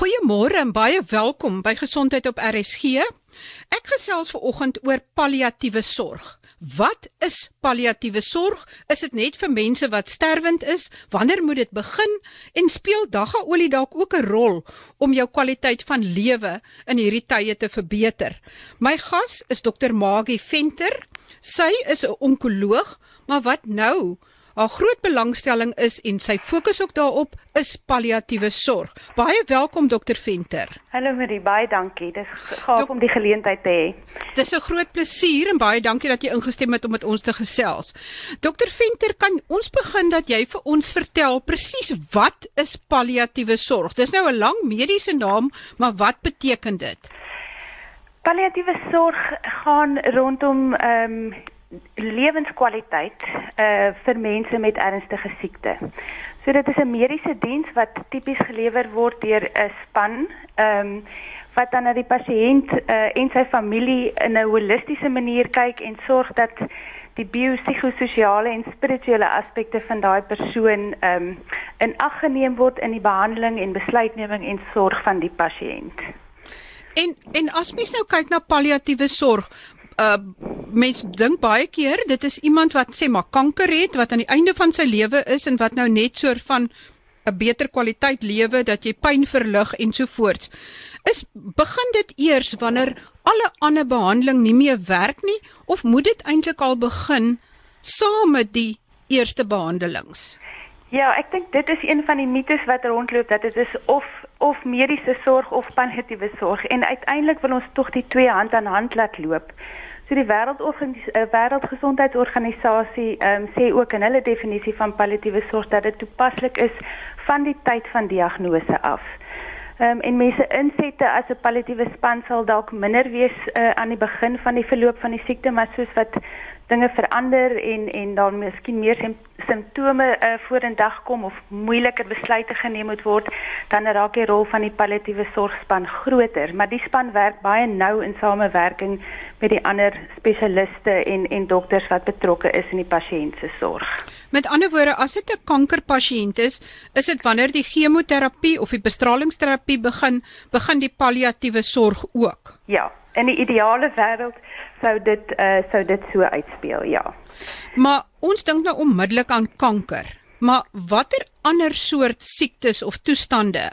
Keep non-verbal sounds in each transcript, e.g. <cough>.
Goeiemôre en baie welkom by Gesondheid op RSG. Ek gesels ver oggend oor palliatiewe sorg. Wat is palliatiewe sorg? Is dit net vir mense wat sterwend is? Wanneer moet dit begin? En speel daggaolie dalk ook 'n rol om jou kwaliteit van lewe in hierdie tye te verbeter? My gas is Dr. Magie Venter. Sy is 'n onkoloog, maar wat nou? Haar groot belangstelling is en sy fokus ook daarop is palliatiewe sorg. Baie welkom dokter Venter. Hallo Marie, baie dankie. Dis gaaf om die geleentheid te hê. Dis 'n groot plesier en baie dankie dat jy ingestem het om met ons te gesels. Dokter Venter, kan ons begin dat jy vir ons vertel presies wat is palliatiewe sorg? Dis nou 'n lang mediese naam, maar wat beteken dit? Palliatiewe sorg gaan rondom ehm um, lewenskwaliteit uh vir mense met ernstige siekte. So dit is 'n mediese diens wat tipies gelewer word deur 'n span ehm um, wat dan na die pasiënt uh en sy familie in 'n holistiese manier kyk en sorg dat die biopsigososiale en spirituele aspekte van daai persoon ehm um, in ag geneem word in die behandeling en besluitneming en sorg van die pasiënt. En en as mens nou kyk na palliatiewe sorg, uh mense dink baie keer dit is iemand wat sê maar kanker het wat aan die einde van sy lewe is en wat nou net soort van 'n beter kwaliteit lewe dat jy pyn verlig en so voorts. Is begin dit eers wanneer alle ander behandeling nie meer werk nie of moet dit eintlik al begin saam met die eerste behandelings? Ja, ek dink dit is een van die mites wat rondloop dat dit is of of mediese sorg of palliatiewe sorg en uiteindelik wil ons tog die twee hand aan hand laat loop. So die Wêreldorganisasie uh, Wêreldgesondheidsorganisasie um, sê ook in hulle definisie van palliatiewe sorg dat dit toepaslik is van die tyd van diagnose af. Ehm um, en mense insette as 'n palliatiewe span sal dalk minder wees uh, aan die begin van die verloop van die siekte, maar soos wat dinge verander en en dan miskien meer simptome uh, vorendag kom of moeiliker besluite geneem moet word, dan raak die rol van die palliatiewe sorgspan groter, maar die span werk baie nou in samewerking met die ander spesialiste en en dokters wat betrokke is in die pasiënt se sorg. Met ander woorde, as dit 'n kankerpasiënt is, is dit wanneer die chemoterapie of die bestralingsterapie begin, begin die palliatiewe sorg ook. Ja, in die ideale wêreld sou dit uh sou dit so uitspeel, ja. Maar ons dink nou onmiddellik aan kanker. Maar watter ander soort siektes of toestande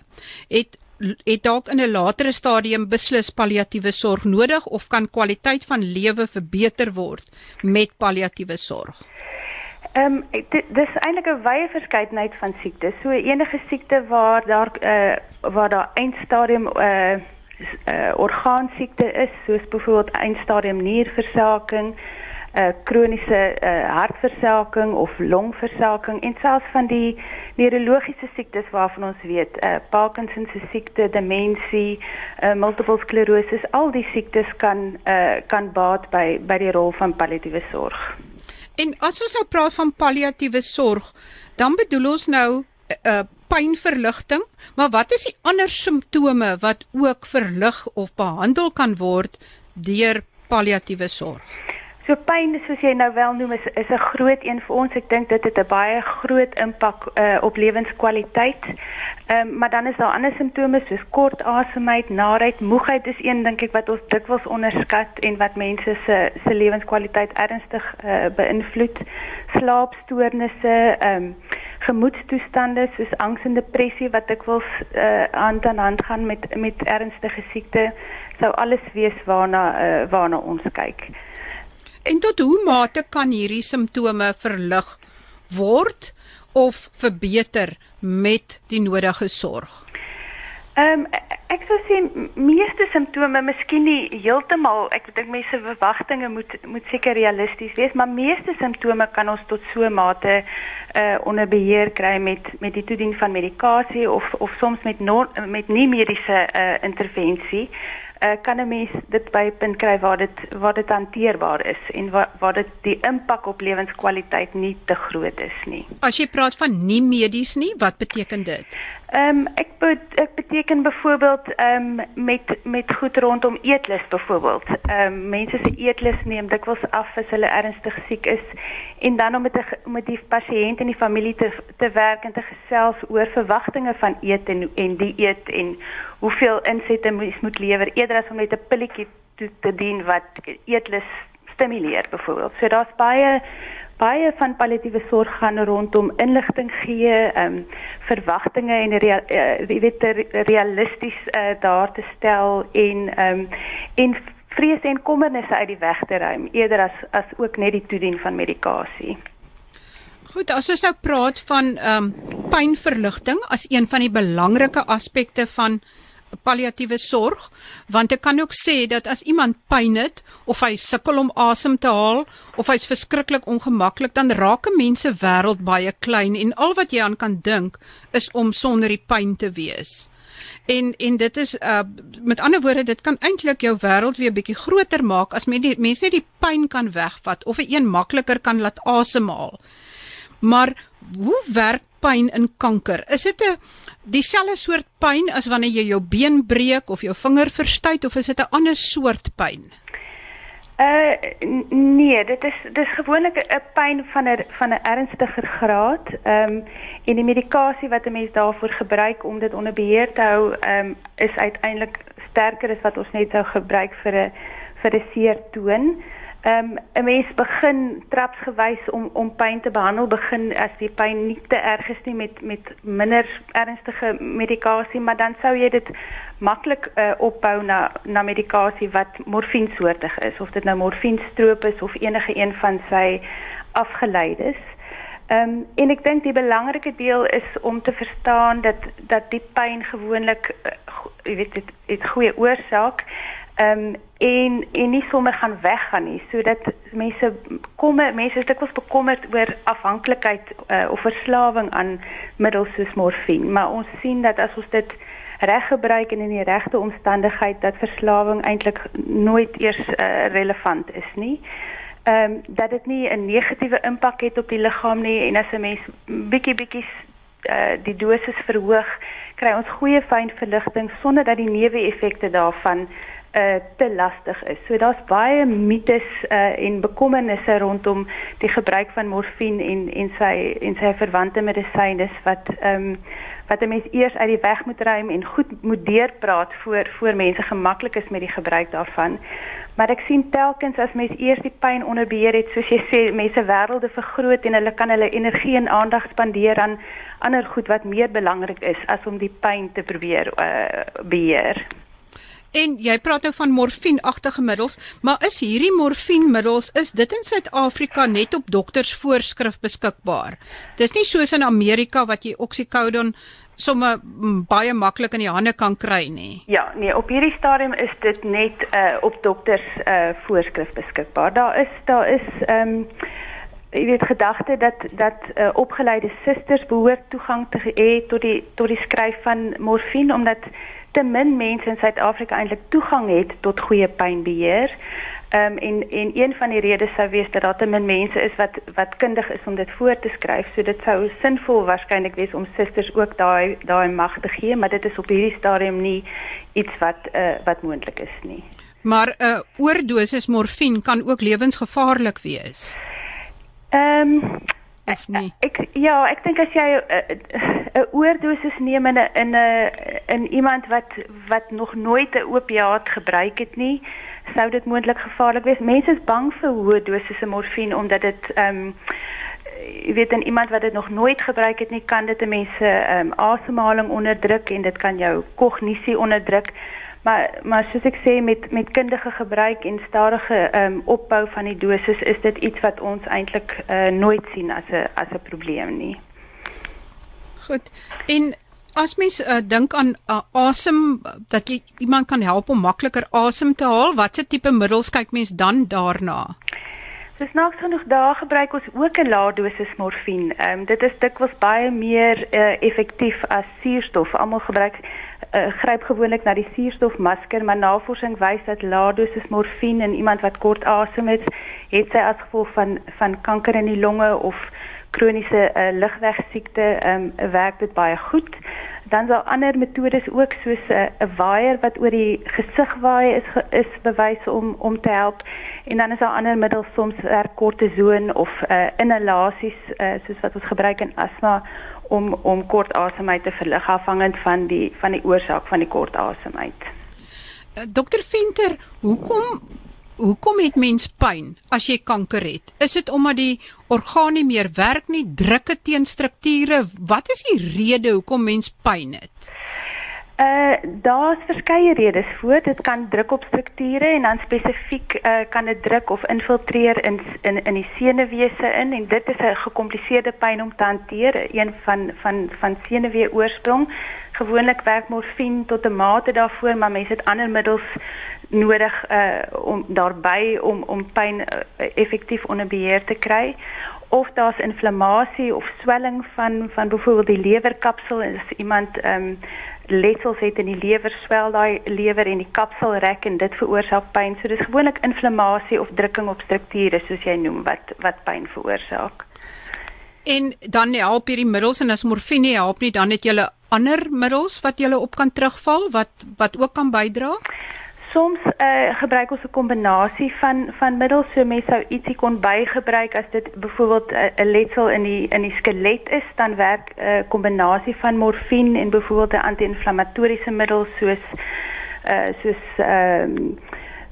het het dalk in 'n latere stadium beslis palliatiewe sorg nodig of kan kwaliteit van lewe verbeter word met palliatiewe sorg? Ehm um, dit dis eintlik 'n wye verskeidenheid van siektes. So enige siekte waar daar uh waar daar eindstadium uh uh, orgaansiekte is soos byvoorbeeld eindstadium nierversaking, uh, kroniese uh, hartversaking of longversaking en selfs van die neurologiese siektes waarvan ons weet, uh, Parkinson se siekte, demensie, uh, multiple sklerose, al die siektes kan uh, kan baat by by die rol van palliatiewe sorg. En as ons nou praat van palliatiewe sorg, dan bedoel ons nou 'n uh, pynverligting, maar wat is die ander simptome wat ook verlig of behandel kan word deur palliatiewe sorg? So pyn soos jy nou wel noem is is 'n groot een vir ons. Ek dink dit het 'n baie groot impak uh, op lewenskwaliteit. Ehm um, maar dan is daar ander simptome soos kort asemheid, naait, moegheid is een dink ek wat ons dikwels onderskat en wat mense se se lewenskwaliteit ernstig uh, beïnvloed. Slaapstoornisse, ehm um, gemoedstoestande soos angs en depressie wat dikwels uh, hand aan hand gaan met met ernstige siekte sou alles wees waarna uh, waarna ons kyk. En tot hoe mate kan hierdie simptome verlig word of verbeter met die nodige sorg? Ehm um, ek sou sê meeste simptome miskien nie heeltemal ek dink mense verwagtinge moet moet seker realisties wees maar meeste simptome kan ons tot so mate uh onder beheer kry met met die toedien van medikasie of of soms met no, met nie mediese uh intervensie uh kan 'n mens dit by 'n punt kry waar dit waar dit hanteerbaar is en waar waar dit die impak op lewenskwaliteit nie te groot is nie. As jy praat van nie medies nie, wat beteken dit? Ehm um, ek be ek beteken byvoorbeeld ehm um, met met goed rondom eetlus byvoorbeeld. Ehm um, mense se eetlus neem dikwels af as hulle ernstig siek is en dan om met die met die pasiënt en die familie te te werk en te gesels oor verwagtinge van eet en en die eet en hoeveel insette mens moet lewer eerder as om net 'n pilletjie te, te dien wat eetlus stimuleer byvoorbeeld. So daar's baie baie van palliatiewe sorg gaan rondom inligting gee, ehm um, verwagtinge en rea, uh, weet realisties uh, daar te stel en ehm um, en vrees en kommernisse uit die weg te ruim eerder as as ook net die toedien van medikasie. Goed, as ons nou praat van ehm um, pynverligting as een van die belangrike aspekte van palliatiewe sorg want ek kan ook sê dat as iemand pyn het of hy sukkel om asem te haal of hy's verskriklik ongemaklik dan raak 'n mens se wêreld baie klein en al wat jy aan kan dink is om sonder die pyn te wees. En en dit is uh met ander woorde dit kan eintlik jou wêreld weer bietjie groter maak as mense net die pyn kan wegvat of 'n een makliker kan laat asemhaal. Maar hoe werk pyn in kanker? Is dit 'n dieselfde soort pyn as wanneer jy jou been breek of jou vinger verstuit of is dit 'n ander soort pyn? Uh nee, dit is dis gewoonlik 'n pyn van 'n van 'n ernstiger graad. Ehm um, en die medikasie wat 'n mens daarvoor gebruik om dit onder beheer te hou, ehm um, is uiteindelik sterker as wat ons net sou gebruik vir 'n vir 'n seer toon. Ehm um, 'n mens begin trapsgewys om om pyn te behandel, begin as die pyn nie te erg is nie met met minder ernstige medikasie, maar dan sou jy dit maklik uh, opbou na na medikasie wat morfiensoortig is, of dit nou morfienstroop is of enige een van sy afgeleides. Ehm um, en ek dink die belangrike deel is om te verstaan dat dat die pyn gewoonlik uh, jy weet dit het goeie oorsaak ehm um, en en nie sommer gaan weggaan nie sodat mense kom mense is dikwels bekommerd oor afhanklikheid uh, of verslawing aan middels soos morfine. Maar ons sien dat as ons dit reg gebruik en in die regte omstandigheid dat verslawing eintlik nooit eers uh, relevant is nie. Ehm um, dat dit nie 'n negatiewe impak het op die liggaam nie en as 'n mens bietjie bietjie uh, die dosis verhoog kry ons goeie fyn verligting sonder dat die neeweffekte daarvan uh, te lastig is. So daar's baie mites uh, en bekommernisse rondom die gebruik van morfine en en sy en sy verwante medisyne wat ehm um, wat 'n mens eers uit die weg moet ruim en goed moet deurpraat voor voor mense gemaklik is met die gebruik daarvan. Maar ek sien telkens as mens eers die pyn onder beheer het, soos jy sê, mense wêrelde vergroot en hulle kan hulle energie en aandag spandeer aan ander goed wat meer belangrik is as om die pyn te probeer uh, beheer. En jy praat nou van morfienagtige middels, maar is hierdie morfienmiddels is dit in Suid-Afrika net op doktersvoorskrif beskikbaar? Dis nie soos in Amerika wat jy oxycodone sommer baie maklik in die hande kan kry nie. Ja, nee, op hierdie stadium is dit net uh op dokters uh voorskrif beskikbaar. Daar is daar is ehm um, jy weet gedagte dat dat uh, opgeleide susters behoort toegang te hê tot die tot die skryf van morfine omdat te min mense in Suid-Afrika eintlik toegang het tot goeie pynbeheer. Ehm um, en en een van die redes sou wees dat daar te min mense is wat wat kundig is om dit voor te skryf. So dit sou sinvol waarskynlik wees om susters ook daai daai mag te gee, maar dit is op hierdie stadium nie iets wat uh, wat moontlik is nie. Maar 'n uh, oordosis morfine kan ook lewensgevaarlik wees. Ehm um, of nie? Ek ja, ek dink as jy 'n uh, oordosis neem in 'n in 'n in iemand wat wat nog nooit 'n opiaat gebruik het nie, sou dit moontlik gevaarlik wees. Mense is bang vir hoë dosisse morfine omdat dit ehm um, jy weet dan iemand wat dit nog nooit gebruik het nie, kan dit 'n mens se um, asemhaling onderdruk en dit kan jou kognisie onderdruk. Maar maar soos ek sê met met kundige gebruik en stadige ehm um, opbou van die dosis is dit iets wat ons eintlik uh, nooit sien as 'n as 'n probleem nie. Goed. En as mens uh, dink aan uh, asem dat jy iemand kan help om makliker asem te haal, watse tipe middels kyk mens dan daarna? Dis nog genoeg daar gebruik ons ook 'n lae dosis morfine. Ehm um, dit is dikwels baie meer uh, effektief as suurstof. Almal gebruik uh, gryp gewoonlik na die suurstofmasker, maar navorsing wys dat lae dosis morfine in iemand wat kort asem het, het sy as gevolg van van kanker in die longe of kroniese uh, ligwegsiekte ehm um, werk dit baie goed. Dan daar ander metodes ook soos 'n uh, waier wat oor die gesig waai is is bewys om om te help. En dan is daar ander middels soms kortison of uh, inhalasies uh, soos wat ons gebruik in asma om om kort asemheid te verlig afhangend van die van die oorsaak van die kort asemheid. Uh, Dokter Venter, hoekom Hoekom het mens pyn as jy kanker het? Is dit omdat die orgaan nie meer werk nie, drukke teen strukture? Wat is die rede hoekom mens pyn het? Uh daar's verskeie redes voor. Dit kan druk op strukture en dan spesifiek uh kan dit druk of infiltreer in in in die senuwese in en dit is 'n gekompliseerde pyn om te hanteer, een van van van senuwee oorsprong. Gewoonlik werk morfine tot 'n mate daarvoor, maar mense het ander middels nodig uh om daarbey om om pyn uh, effektief onder beheer te kry. Of daar's inflammasie of swelling van van byvoorbeeld die lewerkapsel as iemand ehm um, letsels het in die lewer swel daai lewer en die kapsel rek en dit veroorsaak pyn so dis gewoonlik inflammasie of drukking op strukture soos jy noem wat wat pyn veroorsaak en dan help hierdie middels en as morfine help nie dan het jy ander middels wat jy op kan terugval wat wat ook kan bydra? Soms uh, gebruik ons 'n kombinasie van van middels so mense sou ietsie kon bygebruik as dit byvoorbeeld eh, 'n uh, letsel in die in die skelet is dan werk 'n uh, kombinasie van morfine en byvoorbeeld 'n anti-inflammatoriese middel soos uh, soos ehm um,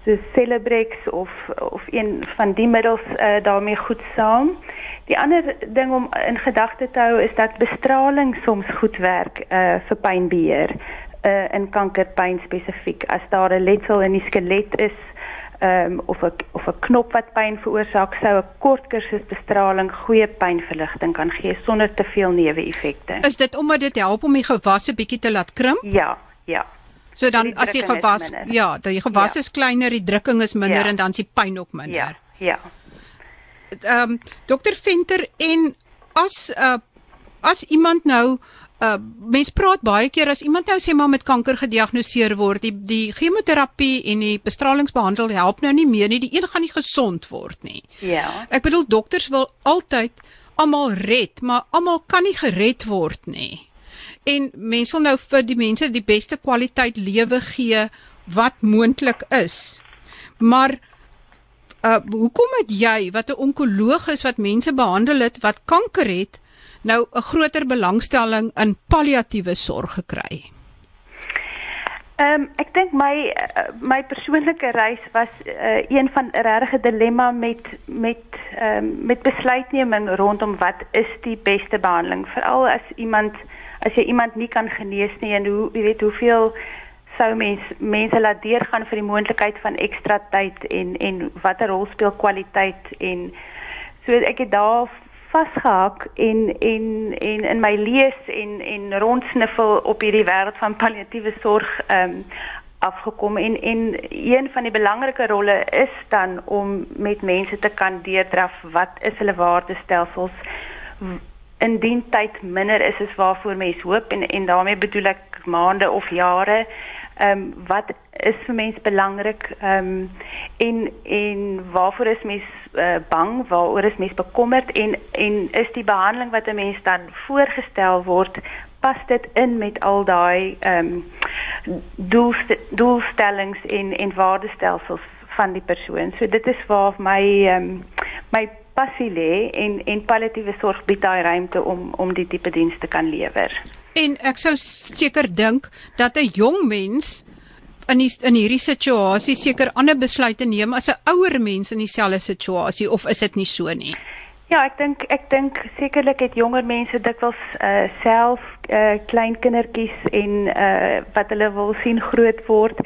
soos Celebrex of of een van die middels uh, daarmee goed saam. Die ander ding om in gedagte te hou is dat bestraling soms goed werk uh, vir pynbeheer uh, in kankerpyn spesifiek as daar 'n letsel in die skelet is um, of 'n of 'n knop wat pyn veroorsaak sou 'n kort kursus bestraling goeie pynverligting kan gee sonder te veel neeweffekte. Is dit omdat dit help om die gewasse bietjie te laat krimp? Ja, ja. So dan die as die gewas ja, dat die gewas ja. is kleiner, die drukking is minder ja. en dan is die pyn ook minder. Ja. Ja. Ehm um, dokter Venter en as uh as iemand nou uh mens praat baie keer as iemand nou sê maar met kanker gediagnoseer word, die die chemoterapie en die bestralingsbehandel help nou nie meer nie, die een gaan nie gesond word nie. Ja. Ek bedoel dokters wil altyd almal red, maar almal kan nie gered word nie. En mense wil nou vir die mense die beste kwaliteit lewe gee wat moontlik is. Maar uh hoekom het jy wat 'n onkoloog is wat mense behandel het wat kanker het nou 'n groter belangstelling in palliatiewe sorg gekry? Ehm um, ek dink my uh, my persoonlike reis was uh, een van 'n regte dilemma met met ehm um, met besluitneming rondom wat is die beste behandeling veral as iemand as jy iemand nie kan genees nie en hoe jy weet hoeveel sou mens mense laat deurgaan vir die moontlikheid van ekstra tyd en en watter rol speel kwaliteit en so ek het daar vasgehak en en en in my lees en en rondsniffel op hierdie wêreld van palliatiewe sorg ehm um, afgekom en en een van die belangrike rolle is dan om met mense te kan deurdraf wat is hulle waardestelsels indien tyd minder is as waarvoor mens hoop en en daarmee bedoel ek maande of jare ehm um, wat is vir mense belangrik ehm um, en en waarvoor is mens uh, bang waaroor is mens bekommerd en en is die behandeling wat 'n mens dan voorgestel word pas dit in met al daai ehm um, doelst doelstellings en en waardestelsels van die persoon. So dit is waar my ehm um, my passie lê en en palliatiewe sorg bied daai ruimte om om die tipe diens te kan lewer. En ek sou seker dink dat 'n jong mens in die, in hierdie situasie seker ander besluite neem as 'n ouer mens in dieselfde situasie of is dit nie so nie? Ja, ek dink ek dink sekerlik het jonger mense dikwels uh self uh klein kindertjies en uh wat hulle wil sien groot word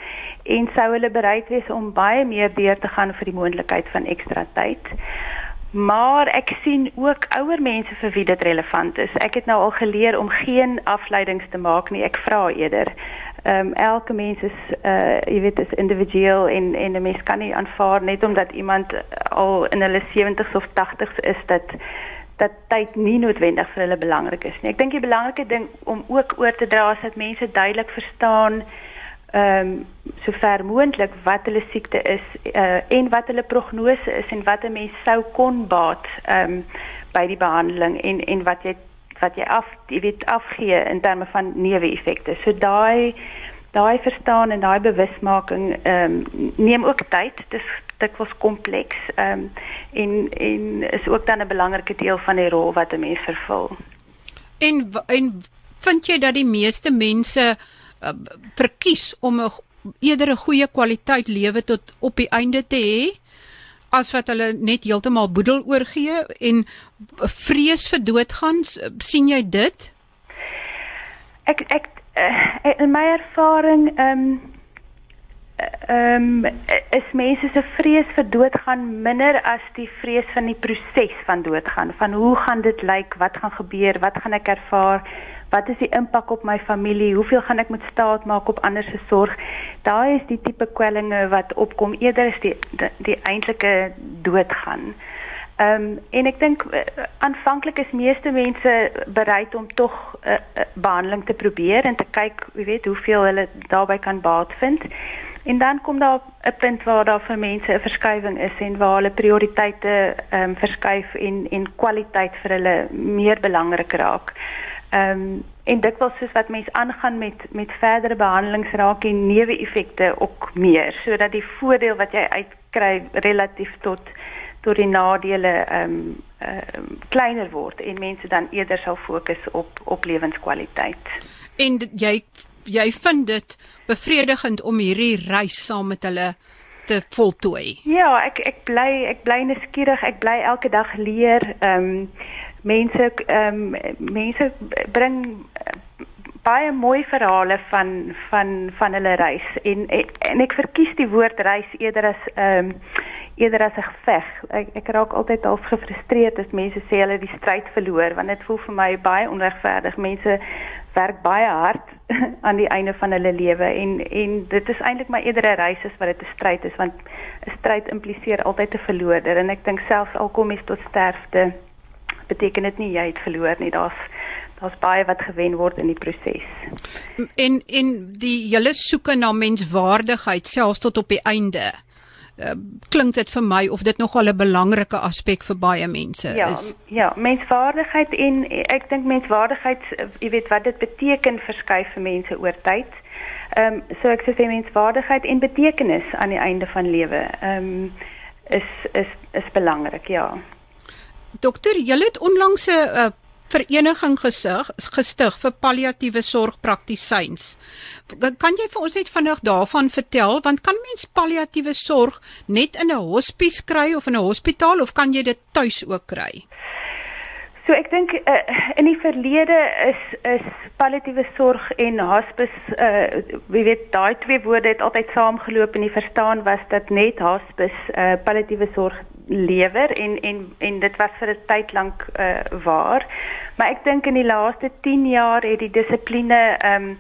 en sou hulle bereid wees om baie meer deur te gaan vir die moontlikheid van ekstra tyd. Maar ek sien ook ouer mense vir wie dit relevant is. Ek het nou al geleer om geen afleidings te maak nie. Ek vra eerder. Ehm um, elke mens is uh jy weet is individueel en en 'n mens kan nie aanvaar net omdat iemand al in hulle 70s of 80s is dat dat tyd nie noodwendig vir hulle belangrik is nie. Ek dink die belangrike ding om ook oor te dra is dat mense duidelik verstaan ehm um, sover moontlik wat hulle siekte is uh, en wat hulle prognose is en wat 'n mens sou kon baat ehm um, by die behandeling en en wat jy wat jy af jy weet afgee in terme van neeweffekte. So daai daai verstaan en daai bewusmaking ehm um, neem ook tyd. Dis dit was kompleks ehm um, en en is ook dan 'n belangrike deel van die rol wat 'n mens vervul. En en vind jy dat die meeste mense uh, verkies om 'n eerder 'n goeie kwaliteit lewe tot op die einde te hê as wat hulle net heeltemal boedel oorgee en vrees vir doodgaan sien jy dit? Ek ek uh, in my ervaring ehm um, ehm um, is mense se vrees vir doodgaan minder as die vrees van die proses van doodgaan van hoe gaan dit lyk wat gaan gebeur wat gaan ek ervaar wat is die impak op my familie hoeveel gaan ek moet staat maak op ander se sorg daai is die tipe kwellinge wat opkom eerder is die die, die eintlike doodgaan Ehm um, en ek dink uh, aanvanklik is meeste mense bereid om tog 'n uh, uh, behandeling te probeer en te kyk, jy weet, hoeveel hulle daarbey kan baat vind. En dan kom daar 'n punt waar daar vir mense 'n verskywing is en waar hulle prioriteite ehm um, verskuif en en kwaliteit vir hulle meer belangrik raak. Ehm um, en dit was soos wat mense aangaan met met verdere behandelings raak en neeweffekte ook meer sodat die voordeel wat jy uitkry relatief tot tot die nadele ehm um, uh, kleiner word en mense dan eerder sal fokus op op lewenskwaliteit. En jy jy vind dit bevredigend om hierdie reis saam met hulle te voltooi. Ja, ek ek bly ek bly nuuskierig, ek bly elke dag leer. Ehm um, mense ehm um, mense bring baie mooi verhale van van van hulle reis en en ek verkies die woord reis eerder as ehm um, eerder as 'n geveg. Ek ek raak altyd al gefrustreerd as mense sê hulle het die stryd verloor want dit voel vir my baie onregverdig. Mense werk baie hard <laughs> aan die einde van hulle lewe en en dit is eintlik maar eerder 'n reis as wat dit 'n stryd is want 'n stryd impliseer altyd 'n verloorder en ek dink selfs al kom jy tot sterfte beteken dit nie jy het verloor nie. Daar's daar's baie wat gewen word in die proses. En en die hele soeke na menswaardigheid selfs tot op die einde. Uh, klink dit vir my of dit nogal 'n belangrike aspek vir baie mense ja, is. Ja, menswaardigheid en ek dink menswaardigheid, jy weet wat dit beteken verskuif vir mense oor tyd. Ehm um, so ek sê menswaardigheid en betekenis aan die einde van lewe. Ehm um, is is is belangrik, ja. Dokter, julle het onlangs 'n uh, vereniging gesig gestig vir palliatiewe sorgpraktisyns. Kan jy vir ons net vinnig daarvan vertel want kan mens palliatiewe sorg net in 'n hospies kry of in 'n hospitaal of kan jy dit tuis ook kry? So ek dink uh, in die verlede is is palliatiewe sorg en hospice uh wie weet daai twee woorde het altyd saamgeloop en die verstaan was dat net hospice uh palliatiewe sorg lewer en en en dit was vir 'n tyd lank uh waar. Maar ek dink in die laaste 10 jaar het die dissipline um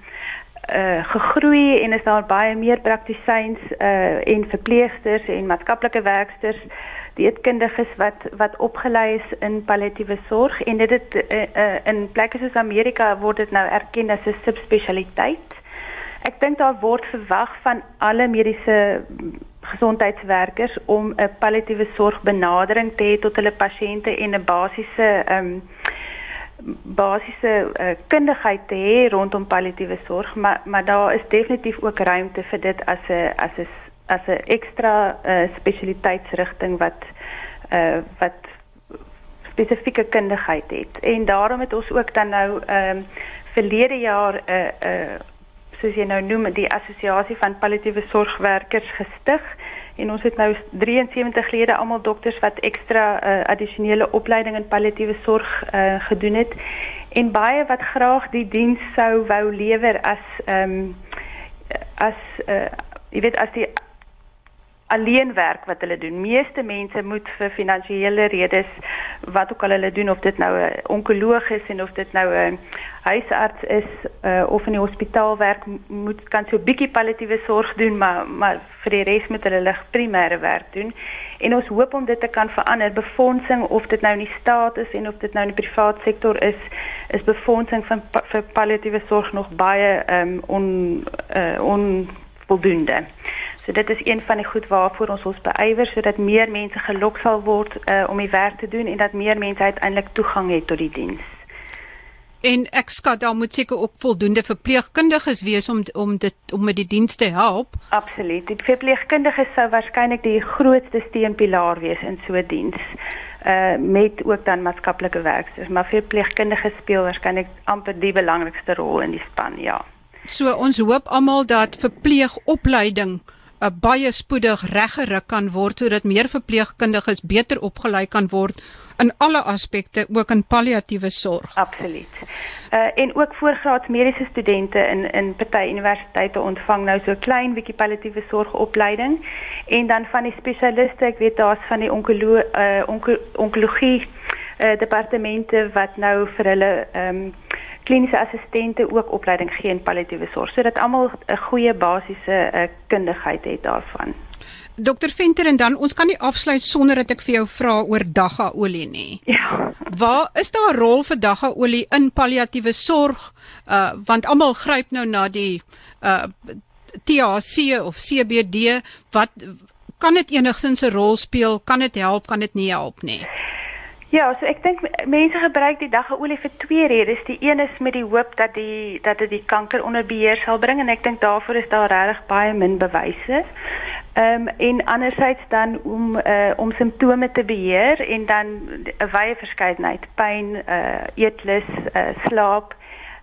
uh gegroei en is daar baie meer praktisyns uh en verpleegsters en maatskaplike werksters dieetkundiges wat wat opgelei is in palliatiewe sorg en dit het uh, uh, in plekke soos Amerika word dit nou erken as 'n subspesialiteit. Ek dink daar word verwag van alle mediese gesondheidswerkers om 'n palliatiewe sorgbenadering te hê tot hulle pasiënte en 'n basiese um, basiese uh, kundigheid te hê rondom palliatiewe sorg, maar maar daar is definitief ook ruimte vir dit as 'n as 'n as 'n ekstra uh, spesialiteitsrigting wat uh, wat spesifieke kundigheid het. En daarom het ons ook dan nou ehm um, verlede jaar 'n uh, 'n uh, soos jy nou noem die assosiasie van palliatiewe sorgwerkers gestig en ons het nou 73 lede almal dokters wat ekstra uh, addisionele opleiding in palliatiewe sorg uh, gedoen het en baie wat graag die diens sou wou lewer as ehm um, as uh, jy weet as die alleen werk wat hulle doen. Meeste mense moet vir finansiële redes wat ook al hulle doen of dit nou 'n onkoloog is en of dit nou 'n huisarts is uh, of in die hospitaal werk moet kan so 'n bietjie palliatiewe sorg doen, maar maar vir die res moet hulle lig primêre werk doen. En ons hoop om dit te kan verander. Befondsing of dit nou in die staat is en of dit nou in die privaat sektor is, is befondsing van vir palliatiewe sorg nog baie ehm um, on uh, onvoldoende. So dit is een van die goed waarvoor ons ons beywer sodat meer mense gelok sal word uh, om die werk te doen en dat meer mense uiteindelik toegang het tot die diens. En ek skat daar moet seker ook voldoende verpleegkundiges wees om om dit om met die diens te help. Absoluut. Die verpleegkundiges sou waarskynlik die grootste steunpilaar wees in so 'n diens uh met ook dan maatskaplike werkers, maar verpleegkundiges speel waarskynlik amper die belangrikste rol in die span, ja. So ons hoop almal dat verpleegopleiding uh, baie spoedig reggeruk kan word sodat meer verpleegkundiges beter opgelei kan word in alle aspekte ook in palliatiewe sorg. Absoluut. Uh en ook voorgraads mediese studente in in party universiteite ontvang nou so klein bietjie palliatiewe sorgopleiding en dan van die spesialiste, ek weet daar's van die onkolo uh onko onkologie uh departemente wat nou vir hulle ehm um, kliniese assistente ook opleiding gee in palliatiewe sorg sodat almal 'n goeie basiese uh, kundigheid het daarvan. Dokter Venter en dan ons kan nie afsluit sonder dat ek vir jou vra oor dagga olie nie. Ja. Waar is daar 'n rol vir dagga olie in palliatiewe sorg? Uh want almal gryp nou na die uh THC of CBD. Wat kan dit enigsins 'n rol speel? Kan dit help? Kan dit nie help nie? Ja, so ek dink mense gebruik die daggeolie vir twee redes. Die een is met die hoop dat die dat dit die kanker onder beheer sal bring en ek dink daarvoor is daar regtig baie min bewyse. Ehm um, en andersins dan om uh, om simptome te beheer en dan 'n wye verskeidenheid, pyn, uh, eetlus, uh, slaap.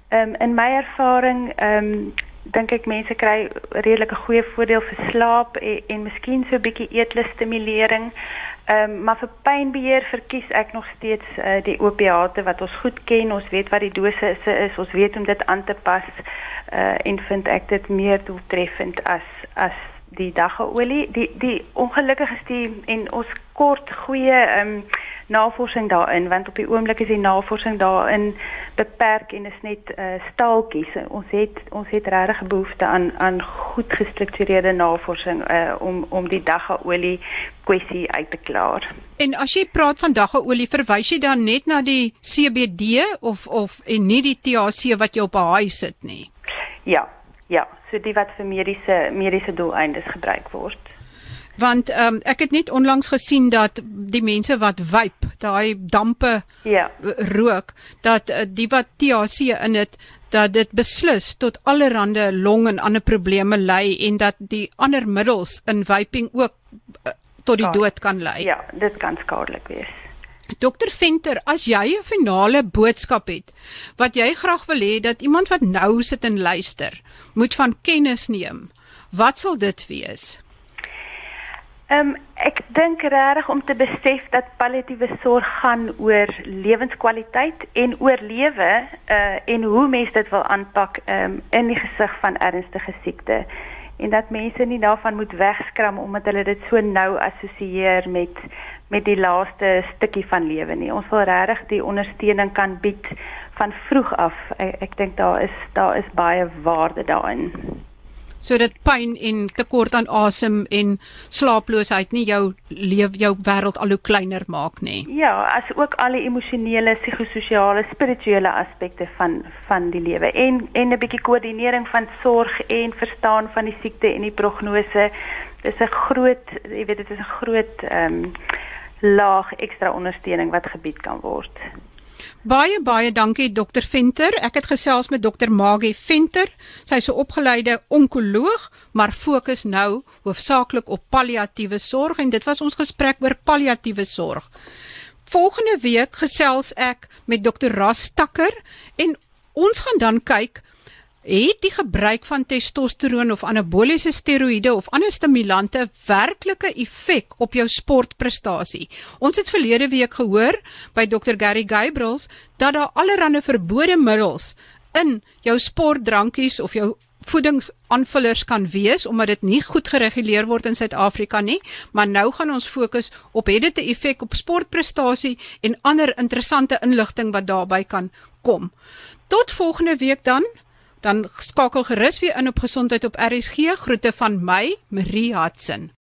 Ehm um, in my ervaring ehm um, dink ek mense kry redelike goeie voordeel vir slaap en, en miskien so 'n bietjie eetlus stimulering. Ehm um, maar vir pynbeheer verkies ek nog steeds uh, die opiate wat ons goed ken. Ons weet wat die dose is, ons weet om dit aan te pas. Uh en vind ek dit meer doeltreffend as as die daggeolie. Die die ongelukkig is die en ons kort goeie ehm um, navorsing daarin want op die oomblik is die navorsing daarin beperk en is net uh, staaltjies. Ons het ons het regtig behoefte aan aan goed gestruktureerde navorsing uh, om om die daggeolie kwessie uit te klaar. En as jy praat van daggeolie, verwys jy dan net na die CBD of of en nie die THC wat jy op 'n haai sit nie? Ja, ja, so die wat vir mediese mediese doeleindes gebruik word want um, ek het net onlangs gesien dat die mense wat vape, daai dampe ja. rook, dat uh, die wat THC in dit dat dit beslis tot allerlei long en ander probleme lei en dat die ander middels in vaping ook uh, tot die dood kan lei. Ja, dit kan skadelik wees. Dokter Venter, as jy 'n finale boodskap het wat jy graag wil hê dat iemand wat nou sit en luister, moet van kennis neem, wat sal dit wees? Ehm um, ek dink regtig om te besef dat palliatiewe sorg gaan oor lewenskwaliteit en oorlewe uh en hoe mense dit wil aanpak ehm um, in die gesig van ernstige siekte en dat mense nie daarvan moet wegskram omdat hulle dit so nou assosieer met met die laaste stukkie van lewe nie. Ons wil regtig die ondersteuning kan bied van vroeg af. Ek, ek dink daar is daar is baie waarde daarin sodat pyn en tekort aan asem en slaaploosheid nie jou leef jou wêreld al hoe kleiner maak nie. Ja, as ook al die emosionele, psigososiale, spirituele aspekte van van die lewe en en 'n bietjie koördinering van sorg en verstaan van die siekte en die prognose. Dis 'n groot, jy weet dit is 'n groot ehm um, laag ekstra ondersteuning wat gebied kan word. Baie baie dankie dokter Venter. Ek het gesels met dokter Magie Venter. Sy is 'n opgeleide onkoloog, maar fokus nou hoofsaaklik op palliatiewe sorg en dit was ons gesprek oor palliatiewe sorg. Volgende week gesels ek met dokter Ras Takker en ons gaan dan kyk het die gebruik van testosteroon of anaboliese steroïde of ander stimulante werklike effek op jou sportprestasie? Ons het verlede week gehoor by Dr Gary Gabriels dat daar allerlei verbode middels in jou sportdrankies of jou voedingsaanvullers kan wees omdat dit nie goed gereguleer word in Suid-Afrika nie, maar nou gaan ons fokus op het dit 'n effek op sportprestasie en ander interessante inligting wat daarbey kan kom. Tot volgende week dan dan skakel gerus weer in op gesondheid op RSG. Groete van my, Marie Hudson.